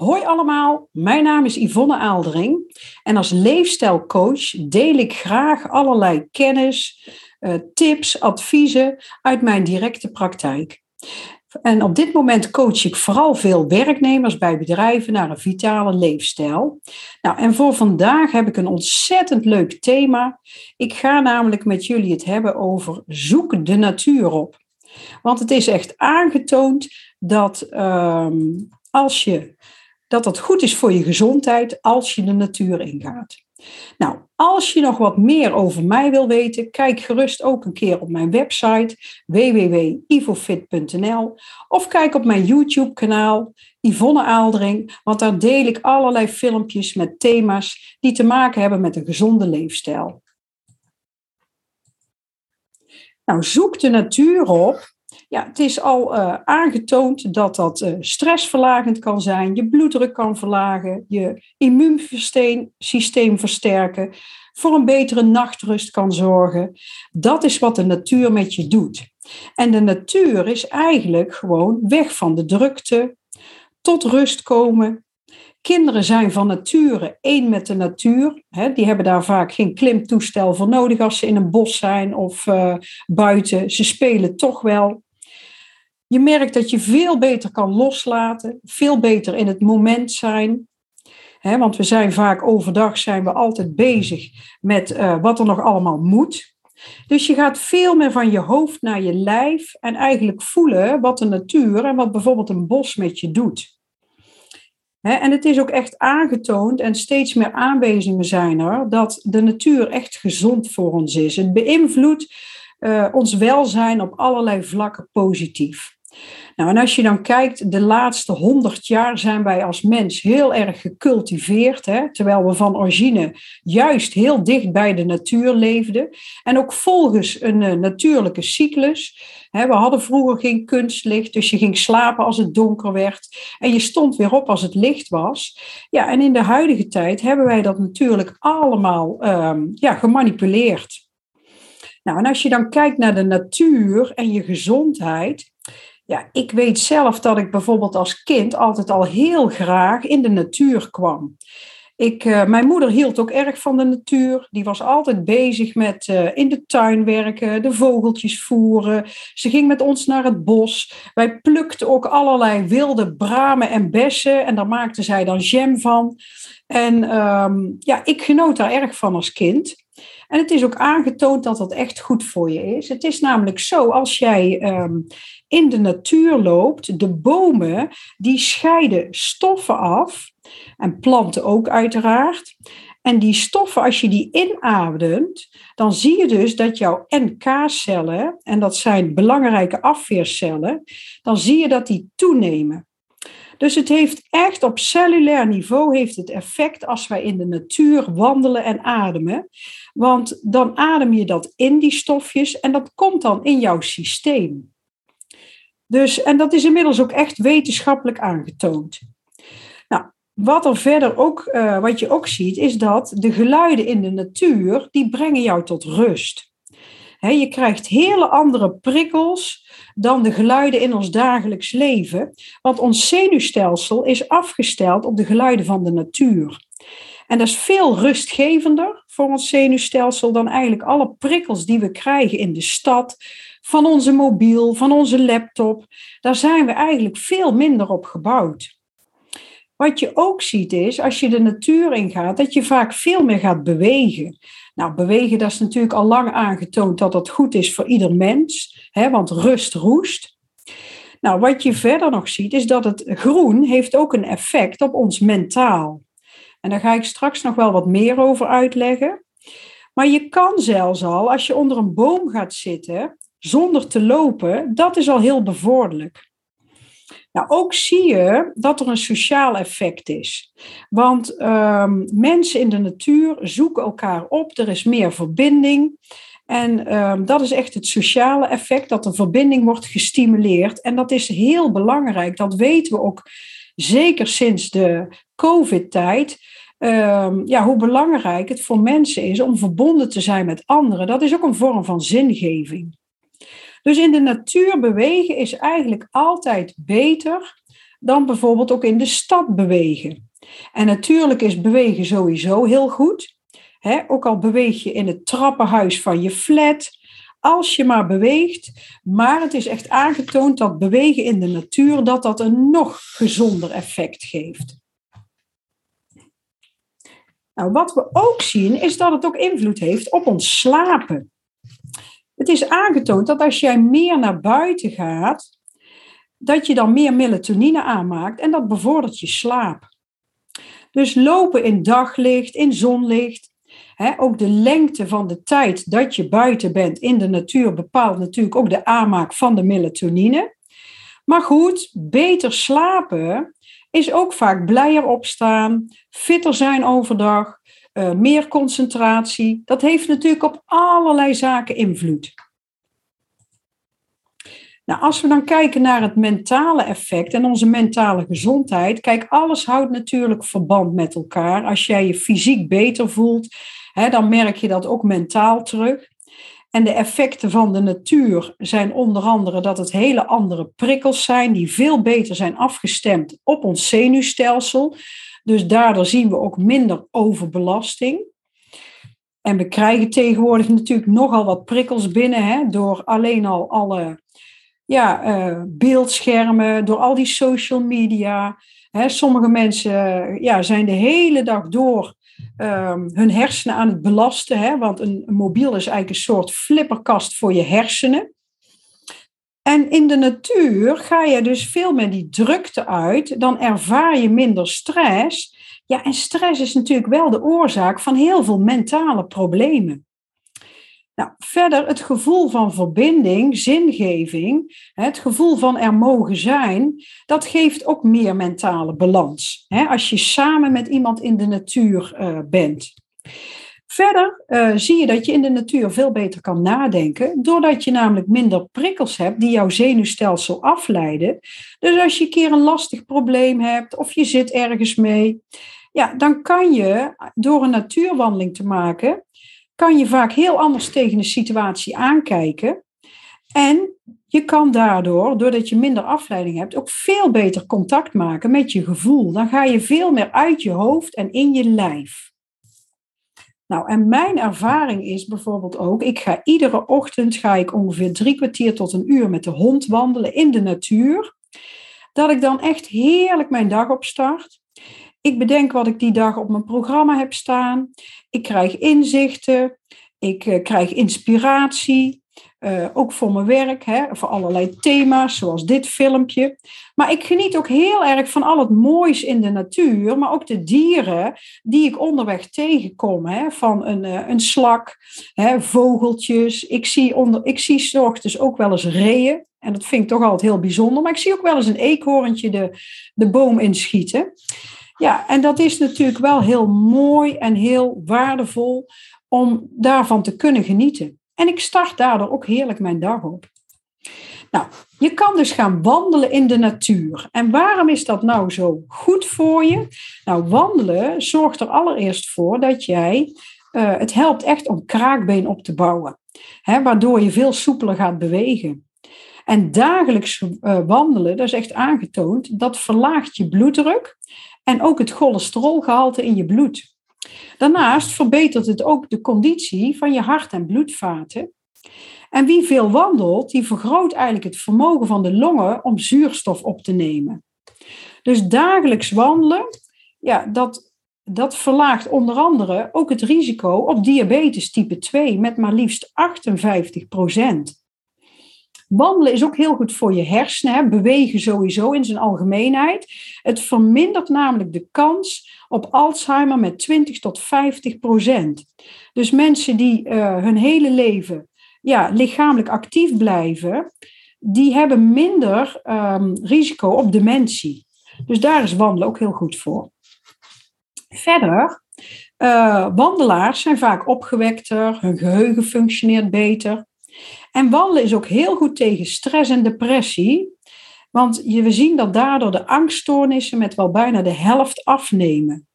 Hoi allemaal, mijn naam is Yvonne Aaldering en als leefstijlcoach deel ik graag allerlei kennis, eh, tips, adviezen uit mijn directe praktijk. En op dit moment coach ik vooral veel werknemers bij bedrijven naar een vitale leefstijl. Nou, en voor vandaag heb ik een ontzettend leuk thema. Ik ga namelijk met jullie het hebben over zoek de natuur op. Want het is echt aangetoond dat ehm, als je dat het goed is voor je gezondheid als je de natuur ingaat. Nou, als je nog wat meer over mij wil weten, kijk gerust ook een keer op mijn website www.ivofit.nl of kijk op mijn YouTube-kanaal Yvonne Aaldering, want daar deel ik allerlei filmpjes met thema's die te maken hebben met een gezonde leefstijl. Nou, zoek de natuur op ja, het is al uh, aangetoond dat dat uh, stressverlagend kan zijn, je bloeddruk kan verlagen, je immuunsysteem versterken, voor een betere nachtrust kan zorgen. Dat is wat de natuur met je doet. En de natuur is eigenlijk gewoon weg van de drukte, tot rust komen. Kinderen zijn van nature één met de natuur. die hebben daar vaak geen klimtoestel voor nodig als ze in een bos zijn of uh, buiten. Ze spelen toch wel. Je merkt dat je veel beter kan loslaten, veel beter in het moment zijn. want we zijn vaak overdag zijn we altijd bezig met uh, wat er nog allemaal moet. Dus je gaat veel meer van je hoofd naar je lijf en eigenlijk voelen wat de natuur en wat bijvoorbeeld een bos met je doet. en het is ook echt aangetoond en steeds meer aanwijzingen zijn er dat de natuur echt gezond voor ons is. Het beïnvloedt uh, ons welzijn op allerlei vlakken positief. Nou, en als je dan kijkt, de laatste honderd jaar zijn wij als mens heel erg gecultiveerd, hè, terwijl we van origine juist heel dicht bij de natuur leefden. En ook volgens een uh, natuurlijke cyclus. Hè, we hadden vroeger geen kunstlicht, dus je ging slapen als het donker werd en je stond weer op als het licht was. Ja, en in de huidige tijd hebben wij dat natuurlijk allemaal um, ja, gemanipuleerd. Nou, en als je dan kijkt naar de natuur en je gezondheid, ja, ik weet zelf dat ik bijvoorbeeld als kind altijd al heel graag in de natuur kwam. Ik, uh, mijn moeder hield ook erg van de natuur. Die was altijd bezig met uh, in de tuin werken, de vogeltjes voeren. Ze ging met ons naar het bos. Wij plukten ook allerlei wilde bramen en bessen. En daar maakte zij dan jam van. En um, ja, ik genoot daar erg van als kind. En het is ook aangetoond dat dat echt goed voor je is. Het is namelijk zo, als jij um, in de natuur loopt, de bomen die scheiden stoffen af, en planten ook uiteraard. En die stoffen, als je die inademt, dan zie je dus dat jouw NK-cellen, en dat zijn belangrijke afweercellen, dan zie je dat die toenemen. Dus het heeft echt op cellulair niveau heeft het effect als wij in de natuur wandelen en ademen. Want dan adem je dat in, die stofjes, en dat komt dan in jouw systeem. Dus, en dat is inmiddels ook echt wetenschappelijk aangetoond. Nou, wat er verder ook, uh, wat je ook ziet, is dat de geluiden in de natuur, die brengen jou tot rust. He, je krijgt hele andere prikkels dan de geluiden in ons dagelijks leven, want ons zenuwstelsel is afgesteld op de geluiden van de natuur. En dat is veel rustgevender voor ons zenuwstelsel dan eigenlijk alle prikkels die we krijgen in de stad, van onze mobiel, van onze laptop. Daar zijn we eigenlijk veel minder op gebouwd. Wat je ook ziet is, als je de natuur ingaat, dat je vaak veel meer gaat bewegen. Nou, bewegen, dat is natuurlijk al lang aangetoond dat dat goed is voor ieder mens, hè, want rust roest. Nou, wat je verder nog ziet, is dat het groen heeft ook een effect op ons mentaal. En daar ga ik straks nog wel wat meer over uitleggen. Maar je kan zelfs al, als je onder een boom gaat zitten, zonder te lopen, dat is al heel bevorderlijk. Nou, ook zie je dat er een sociaal effect is. Want um, mensen in de natuur zoeken elkaar op, er is meer verbinding. En um, dat is echt het sociale effect, dat de verbinding wordt gestimuleerd. En dat is heel belangrijk, dat weten we ook zeker sinds de COVID-tijd. Um, ja, hoe belangrijk het voor mensen is om verbonden te zijn met anderen. Dat is ook een vorm van zingeving. Dus in de natuur bewegen is eigenlijk altijd beter dan bijvoorbeeld ook in de stad bewegen. En natuurlijk is bewegen sowieso heel goed. ook al beweeg je in het trappenhuis van je flat, als je maar beweegt. Maar het is echt aangetoond dat bewegen in de natuur dat dat een nog gezonder effect geeft. Nou, wat we ook zien is dat het ook invloed heeft op ons slapen. Het is aangetoond dat als jij meer naar buiten gaat, dat je dan meer melatonine aanmaakt en dat bevordert je slaap. Dus lopen in daglicht, in zonlicht, ook de lengte van de tijd dat je buiten bent in de natuur bepaalt natuurlijk ook de aanmaak van de melatonine. Maar goed, beter slapen is ook vaak blijer opstaan, fitter zijn overdag, uh, meer concentratie. Dat heeft natuurlijk op allerlei zaken invloed. Nou, als we dan kijken naar het mentale effect en onze mentale gezondheid, kijk, alles houdt natuurlijk verband met elkaar. Als jij je fysiek beter voelt, dan merk je dat ook mentaal terug. En de effecten van de natuur zijn onder andere dat het hele andere prikkels zijn die veel beter zijn afgestemd op ons zenuwstelsel. Dus daardoor zien we ook minder overbelasting. En we krijgen tegenwoordig natuurlijk nogal wat prikkels binnen door alleen al alle ja, uh, beeldschermen, door al die social media. Sommige mensen ja, zijn de hele dag door um, hun hersenen aan het belasten. Hè, want een, een mobiel is eigenlijk een soort flipperkast voor je hersenen. En in de natuur ga je dus veel meer die drukte uit, dan ervaar je minder stress. Ja, en stress is natuurlijk wel de oorzaak van heel veel mentale problemen. Nou, verder het gevoel van verbinding, zingeving, het gevoel van er mogen zijn, dat geeft ook meer mentale balans. Als je samen met iemand in de natuur eh, bent. Verder uh, zie je dat je in de natuur veel beter kan nadenken, doordat je namelijk minder prikkels hebt die jouw zenuwstelsel afleiden. Dus als je een keer een lastig probleem hebt of je zit ergens mee, ja, dan kan je door een natuurwandeling te maken, kan je vaak heel anders tegen de situatie aankijken. En je kan daardoor, doordat je minder afleiding hebt, ook veel beter contact maken met je gevoel. Dan ga je veel meer uit je hoofd en in je lijf. Nou, en mijn ervaring is bijvoorbeeld ook, ik ga iedere ochtend ga ik ongeveer drie kwartier tot een uur met de hond wandelen in de natuur. Dat ik dan echt heerlijk mijn dag opstart. Ik bedenk wat ik die dag op mijn programma heb staan. Ik krijg inzichten. Ik uh, krijg inspiratie. Uh, ook voor mijn werk, hè, voor allerlei thema's, zoals dit filmpje. Maar ik geniet ook heel erg van al het moois in de natuur, maar ook de dieren die ik onderweg tegenkom. Hè, van een, uh, een slak, hè, vogeltjes. Ik zie, onder, ik zie ochtends ook wel eens reeën. En dat vind ik toch altijd heel bijzonder. Maar ik zie ook wel eens een eekhoorntje de, de boom inschieten. Ja, en dat is natuurlijk wel heel mooi en heel waardevol om daarvan te kunnen genieten. En ik start daardoor ook heerlijk mijn dag op. Nou, je kan dus gaan wandelen in de natuur. En waarom is dat nou zo goed voor je? Nou, wandelen zorgt er allereerst voor dat jij, uh, het helpt echt om kraakbeen op te bouwen. Hè, waardoor je veel soepeler gaat bewegen. En dagelijks uh, wandelen, dat is echt aangetoond, dat verlaagt je bloeddruk en ook het cholesterolgehalte in je bloed. Daarnaast verbetert het ook de conditie van je hart- en bloedvaten. En wie veel wandelt, die vergroot eigenlijk het vermogen van de longen om zuurstof op te nemen. Dus dagelijks wandelen, ja, dat, dat verlaagt onder andere ook het risico op diabetes type 2 met maar liefst 58 procent. Wandelen is ook heel goed voor je hersenen, hè? bewegen sowieso in zijn algemeenheid. Het vermindert namelijk de kans op Alzheimer met 20 tot 50 procent. Dus mensen die uh, hun hele leven ja, lichamelijk actief blijven, die hebben minder um, risico op dementie. Dus daar is wandelen ook heel goed voor. Verder, uh, wandelaars zijn vaak opgewekter, hun geheugen functioneert beter. En wandelen is ook heel goed tegen stress en depressie. Want we zien dat daardoor de angststoornissen met wel bijna de helft afnemen.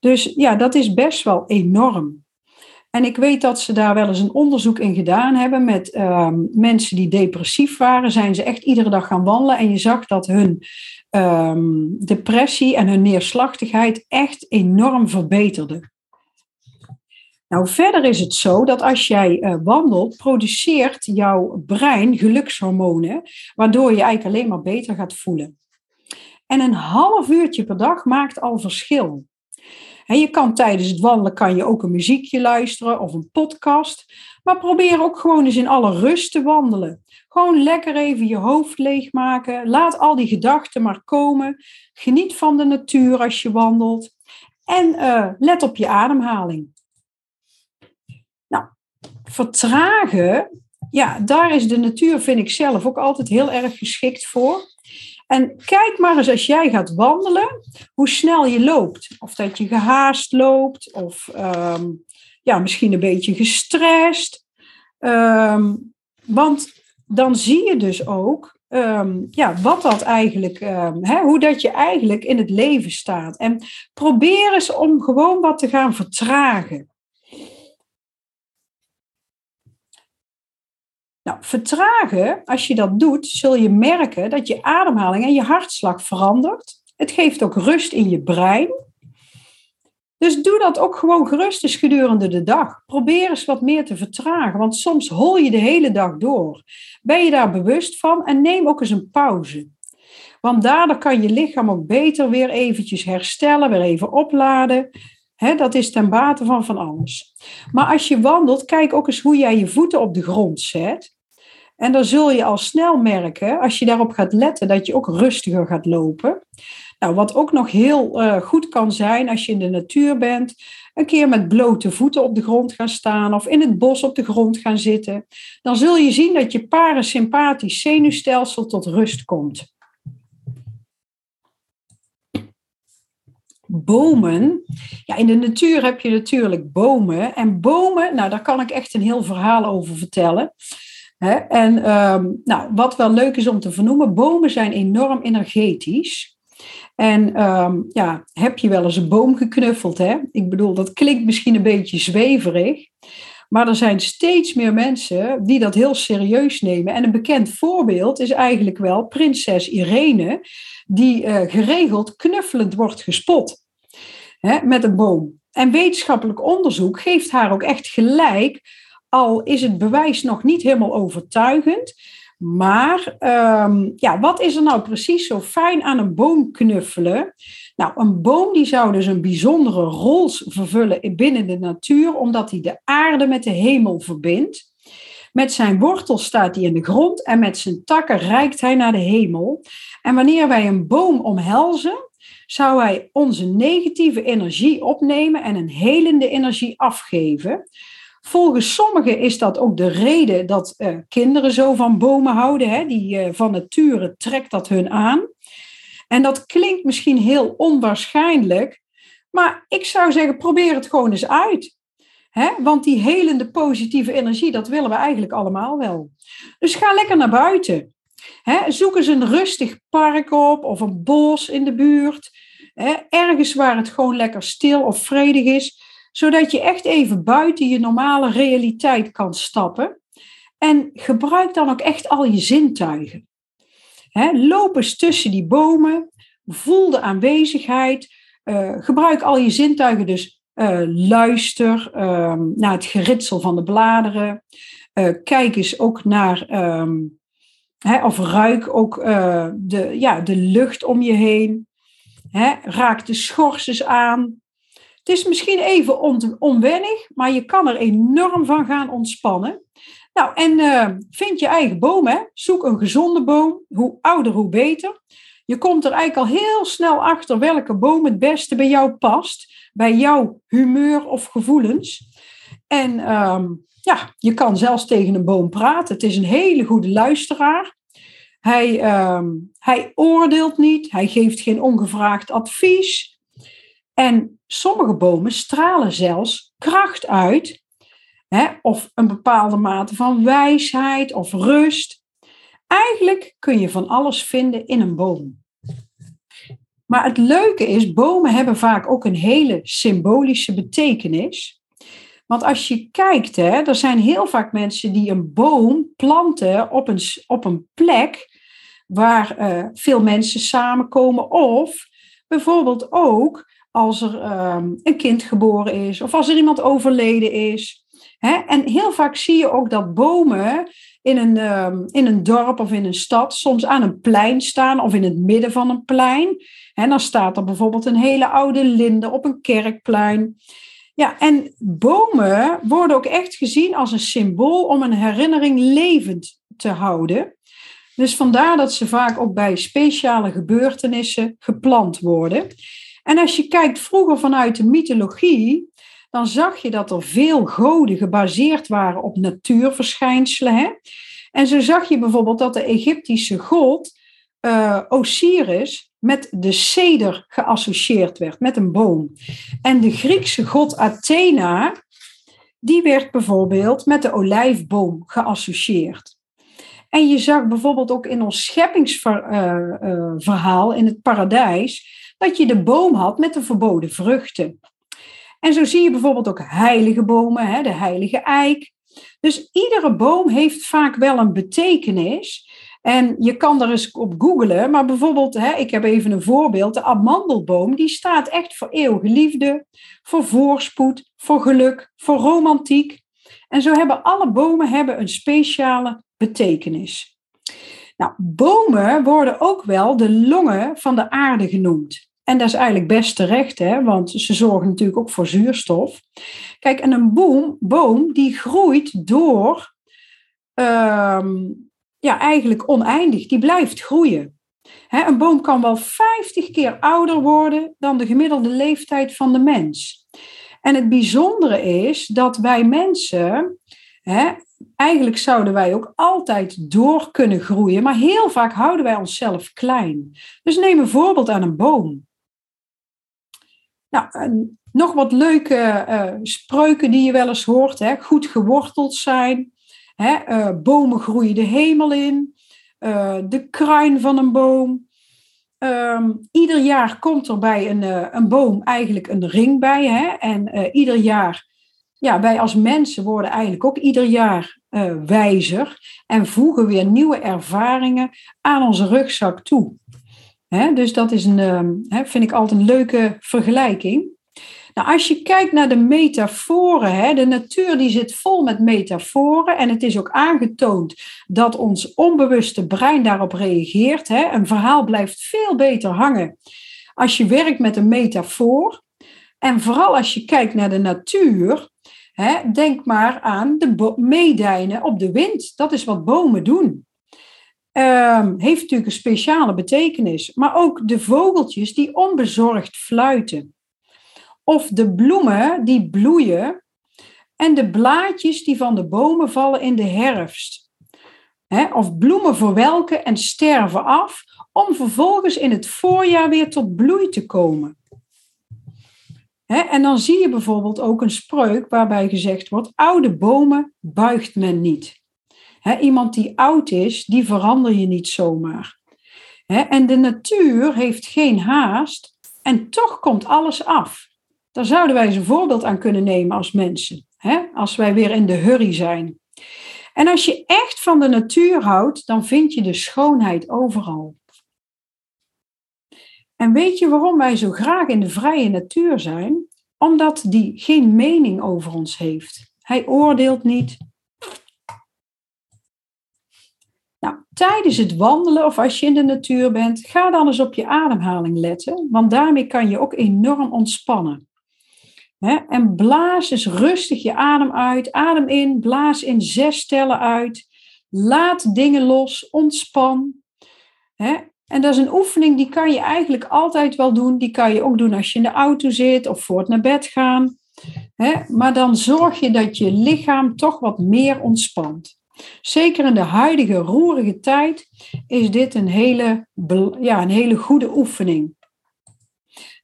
Dus ja, dat is best wel enorm. En ik weet dat ze daar wel eens een onderzoek in gedaan hebben met uh, mensen die depressief waren. Zijn ze echt iedere dag gaan wandelen. En je zag dat hun ehm, depressie en hun neerslachtigheid echt enorm verbeterde. Nou, verder is het zo dat als jij uh, wandelt, produceert jouw brein gelukshormonen, waardoor je eigenlijk alleen maar beter gaat voelen. En een half uurtje per dag maakt al verschil. En je kan tijdens het wandelen kan je ook een muziekje luisteren of een podcast. Maar probeer ook gewoon eens in alle rust te wandelen. Gewoon lekker even je hoofd leegmaken. Laat al die gedachten maar komen. Geniet van de natuur als je wandelt. En uh, let op je ademhaling. Vertragen, ja, daar is de natuur, vind ik zelf, ook altijd heel erg geschikt voor. En kijk maar eens als jij gaat wandelen, hoe snel je loopt. Of dat je gehaast loopt, of um, ja, misschien een beetje gestrest. Um, want dan zie je dus ook um, ja, wat dat eigenlijk, hè, hoe dat je eigenlijk in het leven staat. En probeer eens om gewoon wat te gaan vertragen. Nou, vertragen, als je dat doet, zul je merken dat je ademhaling en je hartslag verandert. Het geeft ook rust in je brein. Dus doe dat ook gewoon gerust eens gedurende de dag. Probeer eens wat meer te vertragen, want soms hol je de hele dag door. Ben je daar bewust van en neem ook eens een pauze. Want daardoor kan je lichaam ook beter weer eventjes herstellen, weer even opladen. dat is ten bate van van alles. Maar als je wandelt, kijk ook eens hoe jij je voeten op de grond zet. En dan zul je al snel merken, als je daarop gaat letten, dat je ook rustiger gaat lopen. Nou, wat ook nog heel uh, goed kan zijn als je in de natuur bent, een keer met blote voeten op de grond gaan staan of in het bos op de grond gaan zitten. Dan zul je zien dat je parasympathisch zenuwstelsel tot rust komt. Bomen. Ja, in de natuur heb je natuurlijk bomen. En bomen, nou, daar kan ik echt een heel verhaal over vertellen. En ehm, nou, wat wel leuk is om te vernoemen, bomen zijn enorm energetisch. En ehm, ja, heb je wel eens een boom geknuffeld? Hè? Ik bedoel, dat klinkt misschien een beetje zweverig. Maar er zijn steeds meer mensen die dat heel serieus nemen. En een bekend voorbeeld is eigenlijk wel prinses Irene, die uh, geregeld knuffelend wordt gespot hè, met een boom. En wetenschappelijk onderzoek geeft haar ook echt gelijk al is het bewijs nog niet helemaal overtuigend. Maar um, ja, wat is er nou precies zo fijn aan een boom knuffelen? Nou, een boom die zou dus een bijzondere rol vervullen binnen de natuur, omdat hij de aarde met de hemel verbindt. Met zijn wortels staat hij in de grond en met zijn takken reikt hij naar de hemel. En wanneer wij een boom omhelzen, zou hij onze negatieve energie opnemen en een helende energie afgeven. Volgens sommigen is dat ook de reden dat uh, kinderen zo van bomen houden. Hè? Die uh, van nature trekt dat hun aan. En dat klinkt misschien heel onwaarschijnlijk, maar ik zou zeggen, probeer het gewoon eens uit. Want die helende positieve energie, dat willen we eigenlijk allemaal wel. Dus ga lekker naar buiten. Zoek eens een rustig park op of een bos in de buurt. Ergens waar het gewoon lekker stil of vredig is zodat je echt even buiten je normale realiteit kan stappen. En gebruik dan ook echt al je zintuigen. Loop eens tussen die bomen, voel de aanwezigheid, uh, gebruik al je zintuigen, dus uh, luister um, naar het geritsel van de bladeren, uh, kijk eens ook naar, um, of ruik ook de, ja, de lucht om je heen, raak de schors aan, het is misschien even onwennig, maar je kan er enorm van gaan ontspannen. Nou, en uh, vind je eigen boom, hè? zoek een gezonde boom. Hoe ouder, hoe beter. Je komt er eigenlijk al heel snel achter welke boom het beste bij jou past, bij jouw humeur of gevoelens. En um, ja, je kan zelfs tegen een boom praten. Het is een hele goede luisteraar. Hij, um, hij oordeelt niet, hij geeft geen ongevraagd advies. En sommige bomen stralen zelfs kracht uit, hè, of een bepaalde mate van wijsheid of rust. Eigenlijk kun je van alles vinden in een boom. Maar het leuke is, bomen hebben vaak ook een hele symbolische betekenis. Want als je kijkt, hè, er zijn heel vaak mensen die een boom planten op een, op een plek waar uh, veel mensen samenkomen. Of bijvoorbeeld ook als er um, een kind geboren is of als er iemand overleden is. Hè? En heel vaak zie je ook dat bomen in een, um, in een dorp of in een stad soms aan een plein staan of in het midden van een plein. En dan staat er bijvoorbeeld een hele oude linde op een kerkplein. Ja, en bomen worden ook echt gezien als een symbool om een herinnering levend te houden. Dus vandaar dat ze vaak ook bij speciale gebeurtenissen geplant worden. En als je kijkt vroeger vanuit de mythologie, dan zag je dat er veel goden gebaseerd waren op natuurverschijnselen. Hè? En zo zag je bijvoorbeeld dat de Egyptische god uh, Osiris met de ceder geassocieerd werd, met een boom. En de Griekse god Athena, die werd bijvoorbeeld met de olijfboom geassocieerd. En je zag bijvoorbeeld ook in ons scheppingsverhaal in het paradijs dat je de boom had met de verboden vruchten. En zo zie je bijvoorbeeld ook heilige bomen, hè, de heilige eik. Dus iedere boom heeft vaak wel een betekenis. En je kan er eens op googlen, maar bijvoorbeeld, hè, ik heb even een voorbeeld, de amandelboom, die staat echt voor eeuwige liefde, voor voorspoed, voor geluk, voor romantiek. En zo hebben alle bomen hebben een speciale betekenis. Nou, bomen worden ook wel de longen van de aarde genoemd. En dat is eigenlijk best terecht, hè, want ze zorgen natuurlijk ook voor zuurstof. Kijk, en een boom, boom die groeit door, ehm, ja, eigenlijk oneindig. Die blijft groeien. Een boom kan wel 50 keer ouder worden dan de gemiddelde leeftijd van de mens. En het bijzondere is dat wij mensen, hè, eigenlijk zouden wij ook altijd door kunnen groeien, maar heel vaak houden wij onszelf klein. Dus neem een voorbeeld aan een boom. Nou, nog wat leuke uh, spreuken die je wel eens hoort. Hè? Goed geworteld zijn. Hè? Uh, bomen groeien de hemel in. Uh, de kruin van een boom. Um, ieder jaar komt er bij een, een boom eigenlijk een ring bij. Hè? En ieder jaar, ja, wij als mensen worden eigenlijk ook ieder jaar wijzer. En voegen weer nieuwe ervaringen aan onze rugzak toe dus dat is een, ehm, vind ik altijd een leuke vergelijking. Nou, als je kijkt naar de metaforen, de natuur die zit vol met metaforen en het is ook aangetoond dat ons onbewuste brein daarop reageert. Een verhaal blijft veel beter hangen als je werkt met een metafoor. En vooral als je kijkt naar de natuur, denk maar aan de meedijnen op de wind. Dat is wat bomen doen. Um, heeft natuurlijk een speciale betekenis. Maar ook de vogeltjes die onbezorgd fluiten. Of de bloemen die bloeien. En de blaadjes die van de bomen vallen in de herfst. of bloemen verwelken en sterven af, om vervolgens in het voorjaar weer tot bloei te komen. En dan zie je bijvoorbeeld ook een spreuk waarbij gezegd wordt: oude bomen buigt men niet iemand die oud is, die verander je niet zomaar. en de natuur heeft geen haast en toch komt alles af. Daar zouden wij eens een voorbeeld aan kunnen nemen als mensen. als wij weer in de hurry zijn. En als je echt van de natuur houdt, dan vind je de schoonheid overal. En weet je waarom wij zo graag in de vrije natuur zijn? Omdat die geen mening over ons heeft. Hij oordeelt niet, Nou, tijdens het wandelen of als je in de natuur bent, ga dan eens op je ademhaling letten, want daarmee kan je ook enorm ontspannen. En blaas eens rustig je adem uit. Adem in, blaas in zes tellen uit. Laat dingen los, ontspan. En dat is een oefening die kan je eigenlijk altijd wel doen. Die kan je ook doen als je in de auto zit of voor het naar bed gaan. Maar dan zorg je dat je lichaam toch wat meer ontspant. Zeker in de huidige roerige tijd is dit een hele, ja, een hele goede oefening.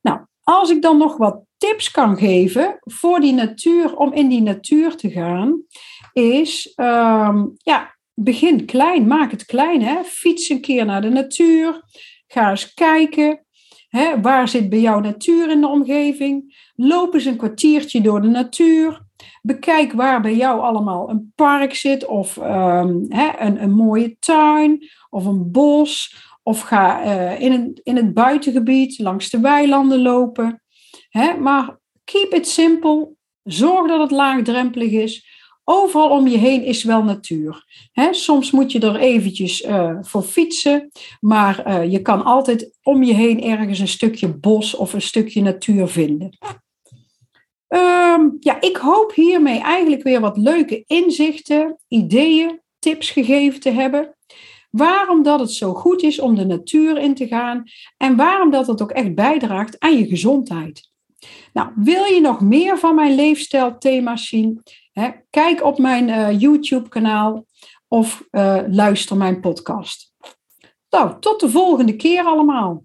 Nou, als ik dan nog wat tips kan geven voor die natuur, om in die natuur te gaan, is um, ja, begin klein, maak het klein. Hè? Fiets een keer naar de natuur, ga eens kijken. Hè? Waar zit bij jou natuur in de omgeving? Loop eens een kwartiertje door de natuur. Bekijk waar bij jou allemaal een park zit of ehm, een, een mooie tuin of een bos. Of ga uh, in, een, in het buitengebied langs de weilanden lopen. maar keep it simple. Zorg dat het laagdrempelig is. Overal om je heen is wel natuur. soms moet je er eventjes uh, voor fietsen, maar uh, je kan altijd om je heen ergens een stukje bos of een stukje natuur vinden. Um, ja, ik hoop hiermee eigenlijk weer wat leuke inzichten, ideeën, tips gegeven te hebben. Waarom dat het zo goed is om de natuur in te gaan en waarom dat het ook echt bijdraagt aan je gezondheid. Nou, wil je nog meer van mijn leefstijlthema's zien? Kijk op mijn uh, YouTube-kanaal of uh, luister mijn podcast. Nou, tot de volgende keer allemaal.